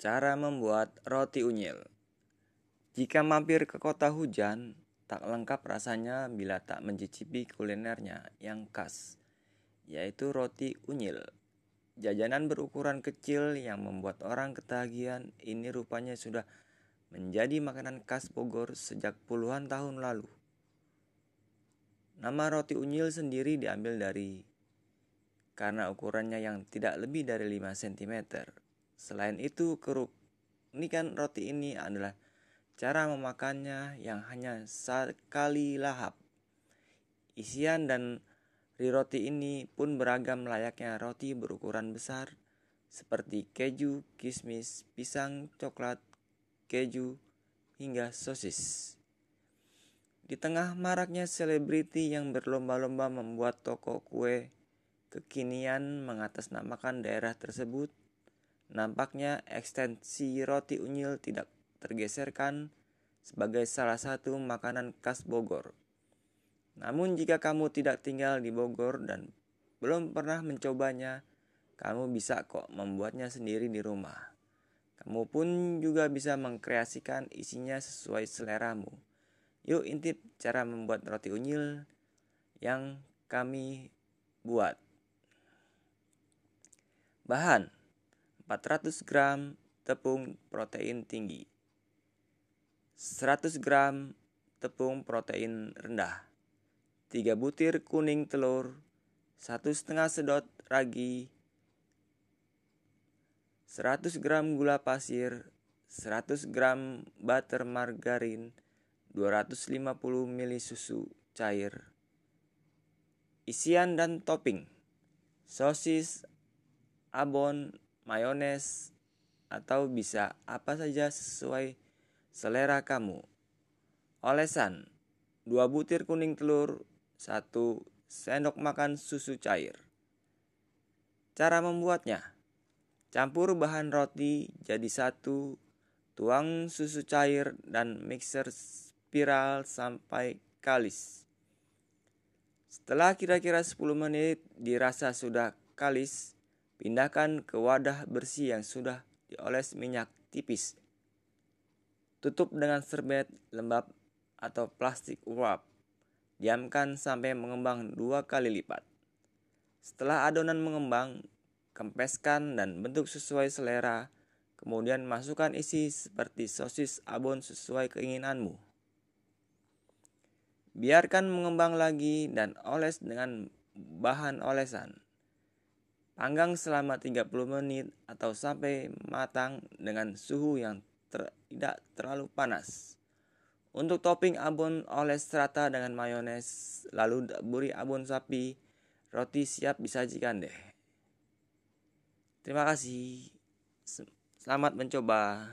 Cara membuat roti unyil. Jika mampir ke kota hujan, tak lengkap rasanya bila tak mencicipi kulinernya yang khas, yaitu roti unyil. Jajanan berukuran kecil yang membuat orang ketagihan ini rupanya sudah menjadi makanan khas Bogor sejak puluhan tahun lalu. Nama roti unyil sendiri diambil dari karena ukurannya yang tidak lebih dari 5 cm Selain itu, kerumikan roti ini adalah cara memakannya yang hanya sekali lahap. Isian dan roti ini pun beragam layaknya roti berukuran besar seperti keju, kismis, pisang, coklat, keju, hingga sosis. Di tengah maraknya selebriti yang berlomba-lomba membuat toko kue kekinian mengatasnamakan daerah tersebut, Nampaknya ekstensi roti unyil tidak tergeserkan sebagai salah satu makanan khas Bogor. Namun jika kamu tidak tinggal di Bogor dan belum pernah mencobanya, kamu bisa kok membuatnya sendiri di rumah. Kamu pun juga bisa mengkreasikan isinya sesuai seleramu. Yuk intip cara membuat roti unyil yang kami buat. Bahan 400 gram tepung protein tinggi, 100 gram tepung protein rendah, 3 butir kuning telur, 1 setengah sedot ragi, 100 gram gula pasir, 100 gram butter margarin, 250 ml susu cair. Isian dan topping sosis, abon, mayones, atau bisa apa saja sesuai selera kamu. Olesan 2 butir kuning telur, 1 sendok makan susu cair. Cara membuatnya Campur bahan roti jadi satu, tuang susu cair dan mixer spiral sampai kalis. Setelah kira-kira 10 menit dirasa sudah kalis, Pindahkan ke wadah bersih yang sudah dioles minyak tipis. Tutup dengan serbet lembab atau plastik wrap. Diamkan sampai mengembang dua kali lipat. Setelah adonan mengembang, kempeskan dan bentuk sesuai selera. Kemudian masukkan isi seperti sosis abon sesuai keinginanmu. Biarkan mengembang lagi dan oles dengan bahan olesan. Panggang selama 30 menit atau sampai matang dengan suhu yang ter tidak terlalu panas. Untuk topping abon oles rata dengan mayones, lalu buri abon sapi, roti siap disajikan deh. Terima kasih. Selamat mencoba.